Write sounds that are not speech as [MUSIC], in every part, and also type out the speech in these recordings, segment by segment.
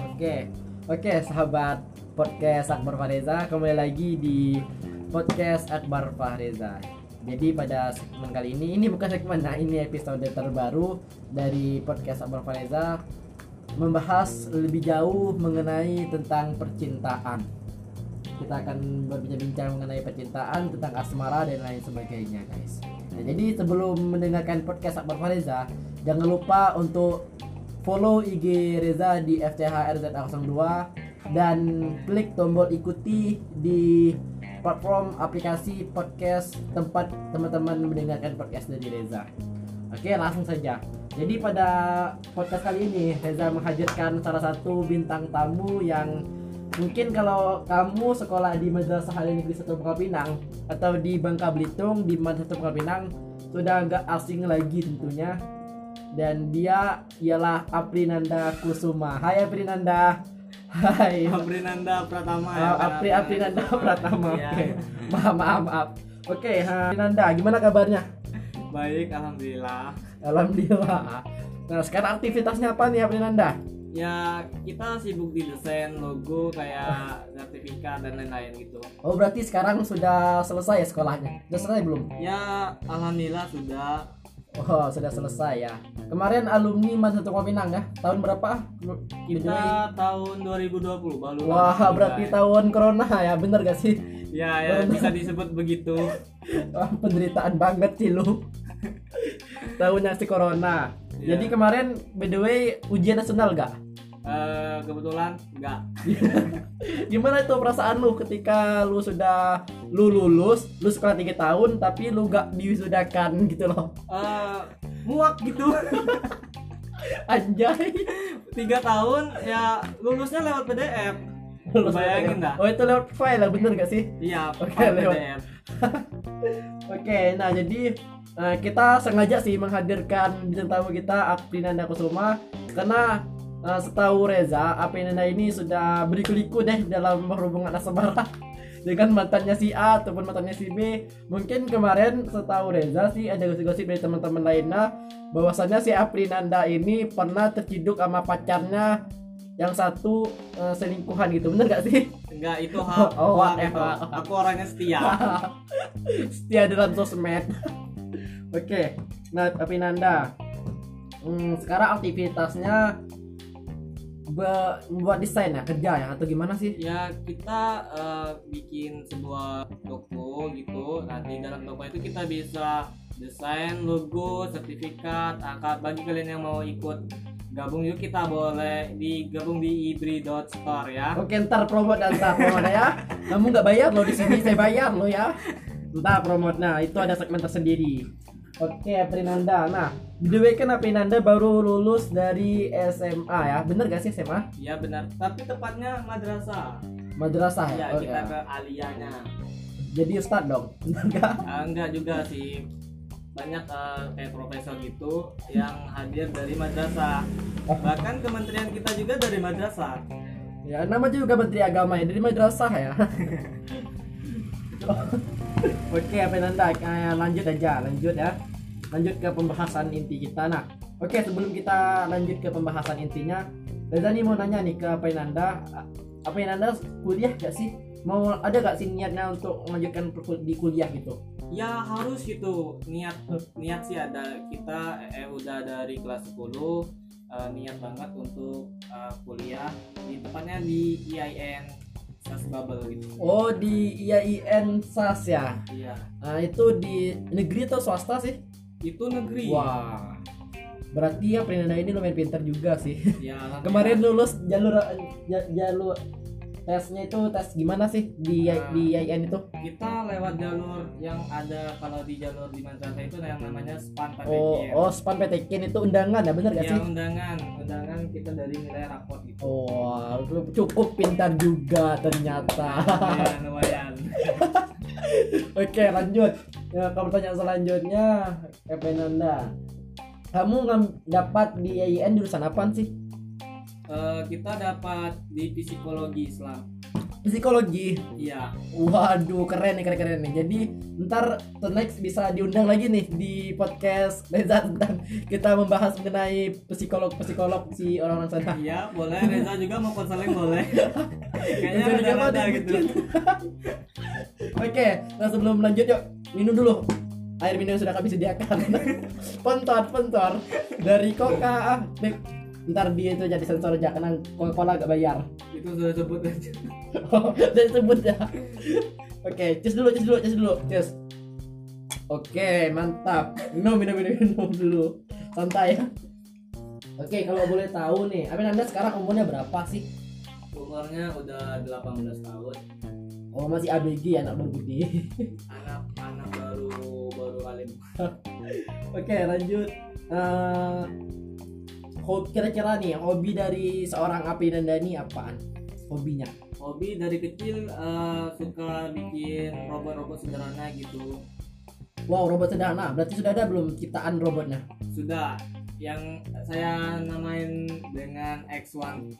Oke, oke sahabat podcast Akbar Fahreza kembali lagi di podcast Akbar Fahreza. Jadi pada segmen kali ini, ini bukan segmen, nah ini episode terbaru dari podcast Akbar Fahreza membahas lebih jauh mengenai tentang percintaan. Kita akan berbincang-bincang mengenai percintaan, tentang asmara dan lain sebagainya, guys. Nah, jadi sebelum mendengarkan podcast Akbar Fahreza, jangan lupa untuk follow IG Reza di FCHRZA02 dan klik tombol ikuti di platform aplikasi podcast tempat teman-teman mendengarkan podcast dari Reza. Oke, langsung saja. Jadi pada podcast kali ini Reza menghadirkan salah satu bintang tamu yang mungkin kalau kamu sekolah di Madrasah Halia Negeri 1 Bangka Pinang atau di Bangka Belitung di Madrasah Bangka Pinang sudah nggak asing lagi tentunya dan dia ialah Aprinanda Kusuma. Hai Aprinanda. Hai. Aprinanda Pratama ya. Oh, Apri Aprinanda Pratama. Iya. Oke. Maaf maaf maaf. Oke, Aprinanda, gimana kabarnya? Baik, alhamdulillah. Alhamdulillah. Nah, sekarang aktivitasnya apa nih Aprinanda? Ya, kita sibuk di desain logo kayak sertifikat dan lain-lain gitu. Oh, berarti sekarang sudah selesai ya sekolahnya? Sudah selesai belum? Ya, alhamdulillah sudah. Oh, sudah selesai ya. Kemarin alumni Madrasah Pinang ya. Tahun berapa? Kita tahun 2020 baru. Wah, berarti juga, tahun corona ya. Bener gak sih? ya. Ya, ya bisa disebut begitu. [LAUGHS] Wah, penderitaan banget sih lu. [LAUGHS] Tahunnya si corona. Iya. Jadi kemarin by the way ujian nasional gak? Eh, kebetulan enggak. [LAUGHS] Gimana itu perasaan lu ketika lu sudah lu lulus, lu sekolah 3 tahun tapi lu gak diwisudakan gitu loh. Eh, muak gitu. [LAUGHS] Anjay. Tiga tahun ya lulusnya lewat PDF. Bayangin dah. Oh, itu lewat file lah, bener gak sih? Iya, [LAUGHS] Oke, pakai lewat. PDF. Oke, nah jadi eh, kita sengaja sih menghadirkan bintang tamu kita Aprinanda Kusuma karena eh, setahu Reza Aprinanda ini sudah berliku-liku deh dalam hubungan asmara [LAUGHS] dengan mantannya si A ataupun mantannya si B. Mungkin kemarin setahu Reza sih ada gosip-gosip dari teman-teman lainnya bahwasannya si Aprinanda ini pernah terciduk sama pacarnya yang satu eh, selingkuhan gitu. Bener gak sih? Enggak, itu [LAUGHS] hak Oh, hoak eh, itu. hoak. Aku orangnya setia. [LAUGHS] setia dalam sosmed. Oke, nah tapi Nanda, hmm, sekarang aktivitasnya buat desain ya kerja ya atau gimana sih? ya kita eh, bikin sebuah toko gitu nah di dalam toko itu kita bisa desain logo sertifikat angkat bagi kalian yang mau ikut gabung yuk kita boleh digabung di ibri.store ya Oke, ntar promote dan ntar promote ya. Kamu nggak bayar loh di sini, saya bayar loh ya. Ntar promote. Nah, itu ada segmen tersendiri. Oke, Aprinanda. Nah, way kan Aprinanda baru lulus dari SMA ya. Bener gak sih SMA? ya benar tapi tepatnya madrasah Madrasah ya. ya Oh, kita ya. ke alianya Jadi ustad dong. [LAUGHS] Bener gak? Ah, enggak juga sih banyak eh, kayak profesor gitu yang hadir dari madrasah bahkan kementerian kita juga dari madrasah Ya, nama juga Menteri Agama ya, dari madrasah ya. [LAUGHS] Oke, apa Nanda? Eh, lanjut aja, lanjut ya. Lanjut ke pembahasan inti kita. Nah, oke sebelum kita lanjut ke pembahasan intinya, Reza nih mau nanya nih ke apa Nanda, apa Nanda kuliah gak sih? Mau ada gak sih niatnya untuk melanjutkan di kuliah gitu? ya harus gitu niat niat sih ada kita eh udah dari kelas 10 eh, niat banget untuk eh, kuliah di tepatnya di IAIN SAS Bubble gitu Oh, di IAIN SAS ya. iya Nah, itu di negeri atau swasta sih? itu negeri Wah. Berarti ya Prinanda ini lumayan pintar juga sih. [LAUGHS] ya alhamdulillah. Kemarin lulus jalur ja- jalur tesnya itu tes gimana sih di Nah. di IAIN itu? kita lewat jalur yang ada kalau di jalur di madrasah itu yang namanya span Oh, PTKM. oh span PTKIN itu undangan ya bener gak ya sih? undangan undangan kita dari nilai raport gitu Oh, lu cukup pintar juga ternyata. [LAUGHS] lumayan lumayan [LAUGHS] Oke, lanjut. Ya, kalau pertanyaan selanjutnya, Epenanda. Kamu dapat di IAIN jurusan apa sih? Eh, kita dapat di psikologi Islam psikologi. iya Waduh, keren nih, keren keren nih. Jadi ntar the next bisa diundang lagi nih di podcast Reza tentang kita membahas mengenai psikolog psikolog si orang-orang sana. iya boleh Reza juga mau konseling boleh [LAUGHS] kayaknya Reza ada gitu. Oke, nah sebelum lanjut yuk minum dulu. Air minum sudah kami sediakan. [LAUGHS] pentor, pentor dari Coca. Ntar dia itu jadi sensor aja karena Coca-Cola gak bayar. itu sudah sebut aja Oh, [LAUGHS] dan sebut ya. Oke, cus dulu, cus dulu, cus dulu, cus. Oke, mantap. Minum, minum, minum, minum dulu. Santai ya. Oke, kalau boleh tahu nih, Amin Anda sekarang umurnya berapa sih? umurnya udah 18 tahun Oh, masih ABG anak berbudi. anak anak baru baru alim [LAUGHS] Oke, lanjut. Eh, hobi kira-kira nih hobi dari seorang Api Nandani apaan? Hobinya? hobi dari kecil eh, suka bikin robot-robot sederhana gitu Wow, robot sederhana. Berarti sudah ada belum ciptaan robotnya? sudah yang saya namain dengan X1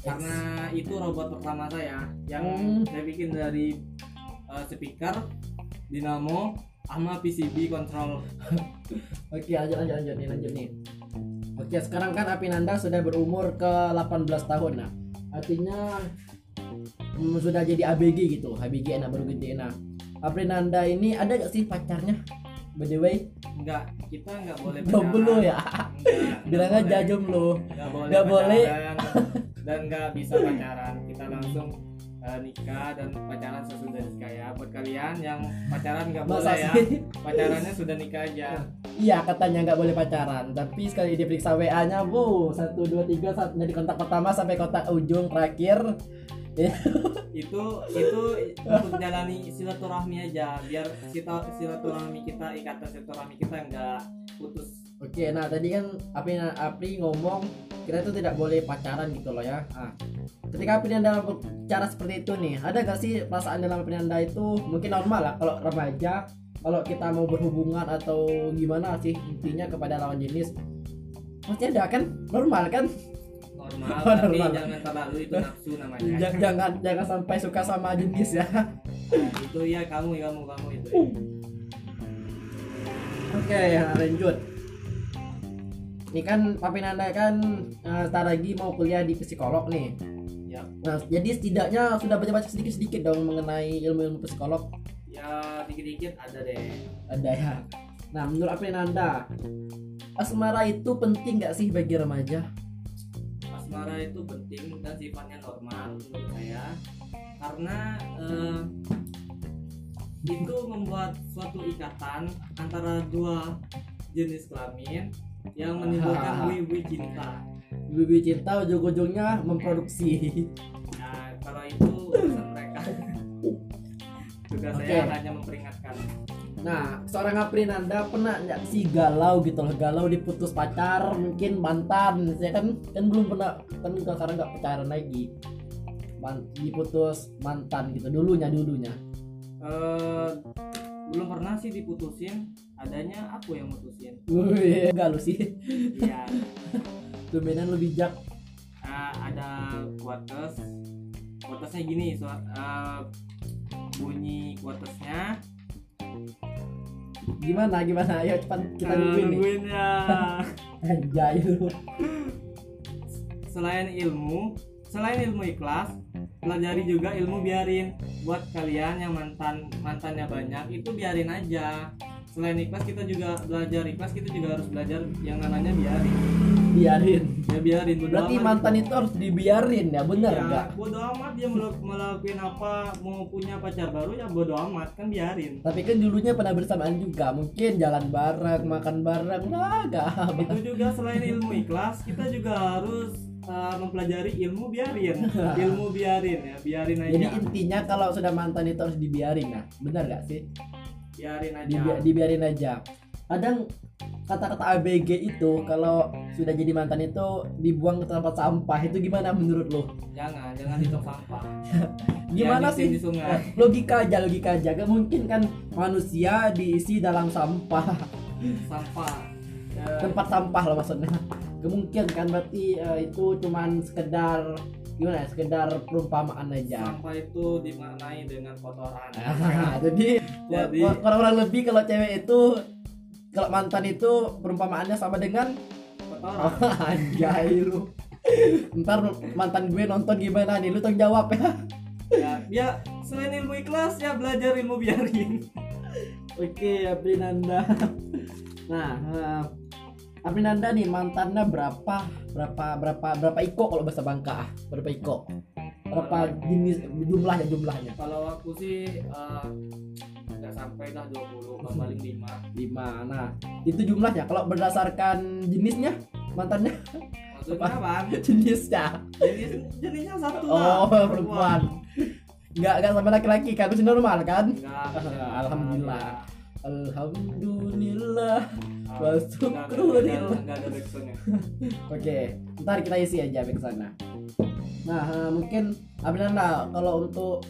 karena itu robot pertama saya yang Hmm. saya bikin dari eh, speaker dinamo sama PCB control [LAUGHS] Oke, lanjut lanjut lanjut nih, lanjut nih. Oke, sekarang kan Apinanda sudah berumur ke 18 tahun nah. Artinya hmm, sudah jadi ABG gitu, ABG anak baru gede nah. Apinanda ini ada gak sih pacarnya? By the way, enggak kita enggak boleh jomblo ya. Enggak, Bilang enggak aja boleh. jomblo. nggak boleh Nggak boleh. dan nggak bisa pacaran kita langsung eh, nikah dan pacaran sesudah nikah ya. Buat kalian yang pacaran nggak boleh ya. pacarannya sudah nikah aja. Iya katanya nggak boleh pacaran, tapi sekali diperiksa WA-nya, bu, satu dua tiga dari kontak pertama sampai kontak ujung terakhir. itu itu untuk jalani silaturahmi aja biar kita silaturahmi kita ikatan silaturahmi kita nggak putus. Oke, nah tadi kan Api Api ngomong kita itu tidak boleh pacaran gitu loh ya. Ah, ketika dalam cara seperti itu nih, ada gak sih perasaan dalam Anda itu mungkin normal lah kalau remaja, kalau kita mau berhubungan atau gimana sih intinya kepada lawan jenis, pasti ada kan normal kan? normal [LAUGHS] Oh, tapi normal. jangan terlalu itu nafsu namanya Jangan jangan jangan sampai suka sama jenis ya. Nah, itu ya kamu kamu kamu itu Oke, ya, lanjut. Ini kan Papi Nanda kan ntar lagi mau kuliah di psikolog nih. ya Nah, jadi setidaknya sudah baca-baca sedikit-sedikit dong mengenai ilmu-ilmu psikolog. ya dikit-dikit ada deh Ada ya. Nah, menurut apa Nanda, asmara itu penting nggak sih bagi remaja? asmara itu penting dan sifatnya normal menurut saya karena eh, itu membuat suatu ikatan antara dua jenis kelamin yang menimbulkan wui-wui cinta. Bibi cinta ujung-ujungnya memproduksi. nah kalau itu urusan mereka. Tugas Oke. saya hanya memperingatkan. Nah, seorang Aprinanda pernah nggak sih galau gitu loh, galau diputus pacar, mungkin mantan, saya kan? Kan belum pernah kan sekarang nggak pacaran lagi, Man- diputus mantan gitu dulunya dulunya. Eh, belum pernah sih diputusin adanya aku yang mutusin Wih, enggak lu sih, ya dominan lu bijak. uh, ada quotes quotesnya gini so, uh, bunyi quotesnya Gimana gimana? Ayo cepat kita uh, nungguin nih. nungguin ya [LAUGHS] Anjay lu. selain ilmu selain ilmu ikhlas pelajari juga ilmu biarin buat kalian yang mantan mantannya banyak itu biarin aja selain ikhlas kita juga belajar ikhlas kita juga harus belajar yang namanya biarin Biarin. ya biarin bodo Berarti amat. mantan itu harus dibiarin ya, bener ya, enggak? bodo amat dia melakukan apa mau punya pacar baru ya bodo amat kan biarin Tapi kan dulunya pernah bersamaan juga, mungkin jalan bareng, makan bareng, lah gak itu juga selain ilmu ikhlas kita juga harus mempelajari ilmu biarin [LAUGHS] ilmu biarin ya biarin aja Jadi intinya kalau sudah mantan itu harus dibiarin nah, benar gak sih? biarin aja Dibi- dibiarin aja. Kadang kata-kata ABG itu kalau sudah jadi mantan itu dibuang ke tempat sampah itu gimana menurut lo? jangan jangan [LAUGHS] di tong sampah Gimana sih? di sungai [LAUGHS] Logika aja, logika aja. Gak mungkin kan manusia diisi dalam sampah, sampah Ya, tempat sampah loh maksudnya. Kemungkinan kan berarti eh, itu cuman sekedar gimana ya, sekedar perumpamaan aja. Sampah itu dimaknai dengan kotoran. [LAUGHS] Jadi Jadi- kur- kurang-kurang lebih kalau cewek itu kalau mantan itu perumpamaannya sama dengan kotoran. [LAUGHS] Anjay lu. Ntar mantan gue nonton gimana nih lu tanggung jawab ya. Ya ya selain ilmu ikhlas ya belajar ilmu biarin. Oke Aprinanda nah eh, Aprinanda nih mantannya berapa berapa berapa berapa iko kalau bahasa Bangka ah? Berapa iko? Berapa jenis jumlahnya jumlahnya? Kalau aku sih eh, nggak sampai lah 20 kalau paling 5 lima. Nah itu jumlahnya kalau berdasarkan jenisnya mantannya? Maksudnya apa? [LAUGHS] jenisnya. Jenis jenisnya satu oh lah perempuan. Nggak nggak sama laki-laki kan? Masih normal kan? Enggak, Alhamdulillah. Alhamdulillah syukurillah. enggak ada backsoundnya Oke, ntar kita isi aja ke sana. Nah, eh, mungkin Abinanda kalau untuk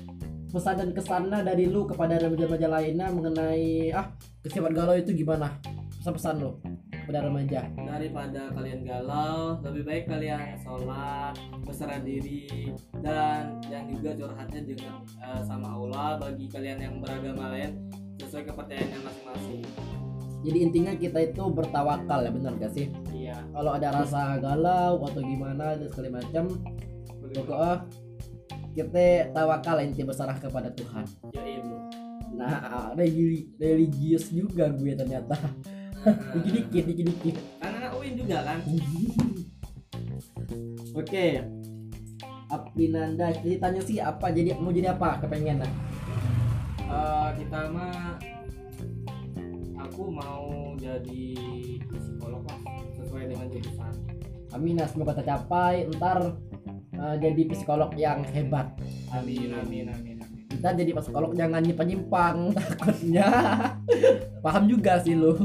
pesan dan kesannya dari lu kepada remaja-remaja lainnya mengenai ah kesifat galau itu gimana? Pesan-pesan lu kepada remaja. daripada kalian galau lebih baik kalian sholat berserah diri dan yang juga curhatnya dengan eh, sama Allah bagi kalian yang beragama lain sesuai kepercayaannya masing-masing Jadi intinya kita itu bertawakal ya benar gak sih? iya Kalau ada rasa galau atau gimana dan segala macam, pokoknya kita tawakal inti berserah kepada Tuhan. ya itu Nah, religi- religius juga gue ternyata. [LAUGHS] Dikit-dikit, dikit-dikit. kan anak UIN juga kan [LAUGHS] Oke. Apinanda ceritanya sih apa? Jadi mau jadi apa? Kepengen nah. Eh, kita mah aku mau jadi psikolog lah sesuai dengan jurusan Amin, nah, semoga tercapai. Ntar eh, jadi psikolog yang hebat. amin amin amin amin Ntar jadi psikolog jangan nyimpang-nyimpang [LAUGHS] takutnya. Paham juga sih lu.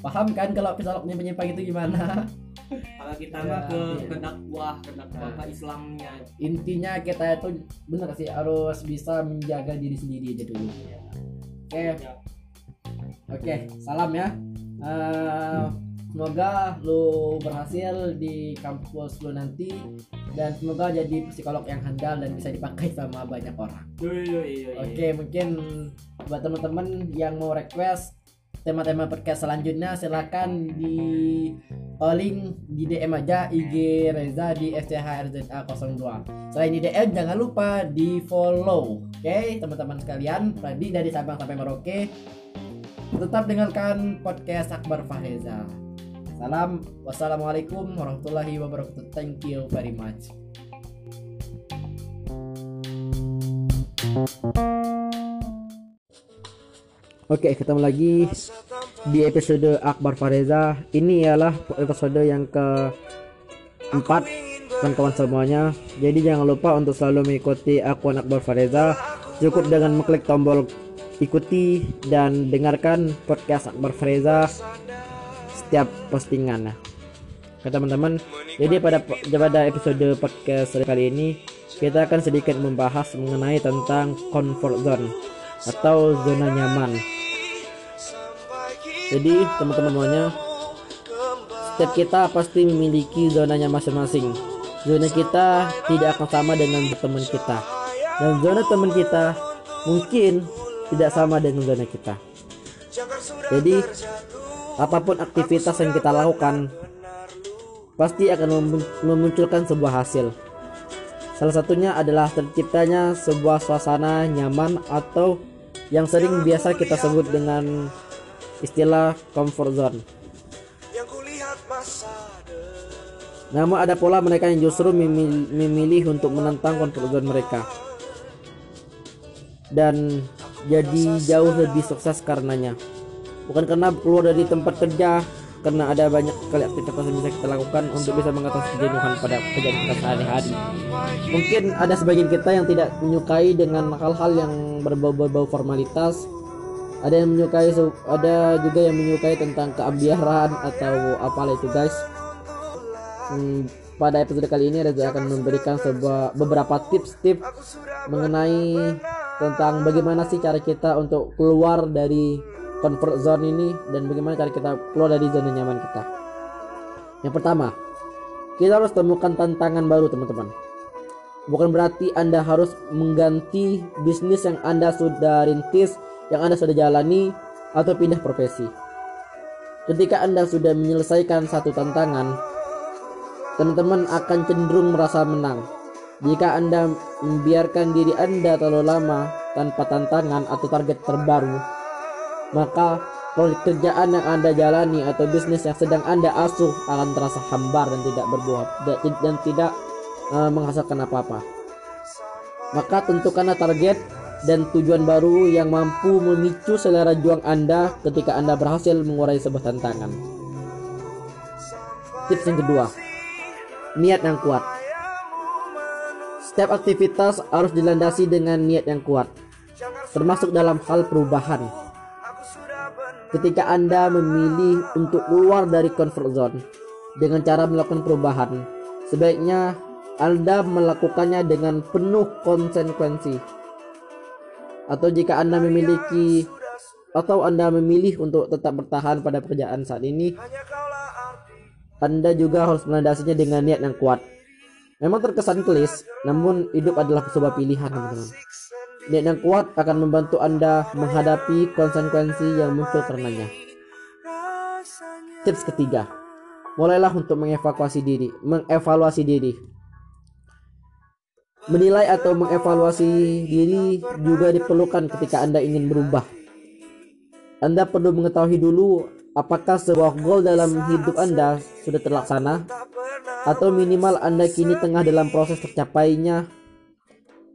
Paham kan kalau psikolog nyimpang-nyimpang itu gimana? kalau kita Ya, mah ke iya. ke dakwah ke dakwah Nah. Islamnya Intinya kita itu bener sih harus bisa menjaga diri sendiri aja dulu. ya. Oke. Ya. Oke, salam ya. Eh, semoga lu berhasil di kampus lu nanti dan semoga jadi psikolog yang handal dan bisa dipakai sama banyak orang. Oke, mungkin buat teman-teman yang mau request tema-tema podcast selanjutnya silakan di calling di DM aja IG Reza di SCHRZA02. Selain di DM jangan lupa di follow. Oke, teman-teman sekalian, tadi dari Sabang sampai Merauke tetap dengarkan podcast Akbar Fahreza. Salam, wassalamualaikum warahmatullahi wabarakatuh. Thank you very much. Oke, ketemu lagi di episode Akbar Fareza. Ini ialah episode yang ke empat kawan-kawan semuanya. Jadi jangan lupa untuk selalu mengikuti akun Akbar Fareza. Cukup dengan mengklik tombol ikuti dan dengarkan podcast Akbar Fareza setiap postingan. Oke teman-teman, jadi pada pada episode podcast kali ini kita akan sedikit membahas mengenai tentang comfort zone atau zona nyaman. Jadi teman-teman semuanya, setiap kita pasti memiliki zonanya masing-masing. Zona kita tidak akan sama dengan teman kita, dan zona teman kita mungkin tidak sama dengan zona kita. Jadi apa pun aktivitas yang kita lakukan pasti akan memun- memunculkan sebuah hasil. Salah satunya adalah terciptanya sebuah suasana nyaman atau yang sering biasa kita sebut dengan istilah comfort zone. Namun ada pula mereka yang justru memil- memilih untuk menentang comfort zone mereka dan jadi jauh lebih sukses karenanya. Bukan karena keluar dari tempat kerja, karena ada banyak sekali aktivitas yang bisa kita lakukan untuk bisa mengatasi kejenuhan pada pekerjaan kita sehari-hari. Mungkin ada sebagian kita yang tidak menyukai dengan hal-hal yang berbau-bau formalitas. Ada yang menyukai, ada juga yang menyukai tentang keambiaran atau apalah itu guys. Hmm, pada episode kali ini Reza akan memberikan sebuah beberapa tips-tips mengenai tentang bagaimana sih cara kita untuk keluar dari comfort zone ini dan bagaimana cara kita keluar dari zona nyaman kita. Yang pertama, kita harus temukan tantangan baru teman-teman. bukan berarti Anda harus mengganti bisnis yang Anda sudah rintis, yang Anda sudah jalani, atau pindah profesi. Ketika Anda sudah menyelesaikan satu tantangan, teman-teman akan cenderung merasa menang. Jika Anda membiarkan diri Anda terlalu lama tanpa tantangan atau target terbaru, maka proyek kerjaan yang Anda jalani atau bisnis yang sedang Anda asuh akan terasa hambar dan tidak berbuah dan tidak uh, menghasilkan apa-apa. Maka tentukanlah target dan tujuan baru yang mampu memicu selera juang Anda ketika Anda berhasil mengurai sebuah tantangan. Tips yang kedua, niat yang kuat. Setiap aktivitas harus dilandasi dengan niat yang kuat, termasuk dalam hal perubahan. Ketika Anda memilih untuk keluar dari comfort zone dengan cara melakukan perubahan, sebaiknya Anda melakukannya dengan penuh konsekuensi atau jika Anda memiliki atau Anda memilih untuk tetap bertahan pada pekerjaan saat ini, Anda juga harus melandasinya dengan niat yang kuat. Memang terkesan kelis, namun hidup adalah sebuah pilihan, teman-teman. Niat yang kuat akan membantu Anda menghadapi konsekuensi yang muncul karenanya. Tips ketiga, mulailah untuk mengevakuasi diri, mengevaluasi diri. Menilai atau mengevaluasi diri juga diperlukan ketika Anda ingin berubah. Anda perlu mengetahui dulu apakah sebuah goal dalam hidup Anda sudah terlaksana atau minimal Anda kini tengah dalam proses tercapainya.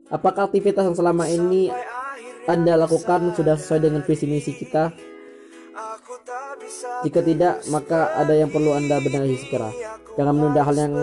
Apakah aktivitas yang selama ini Anda lakukan sudah sesuai dengan visi misi kita? Jika tidak, maka ada yang perlu Anda benahi segera. Jangan menunda hal yang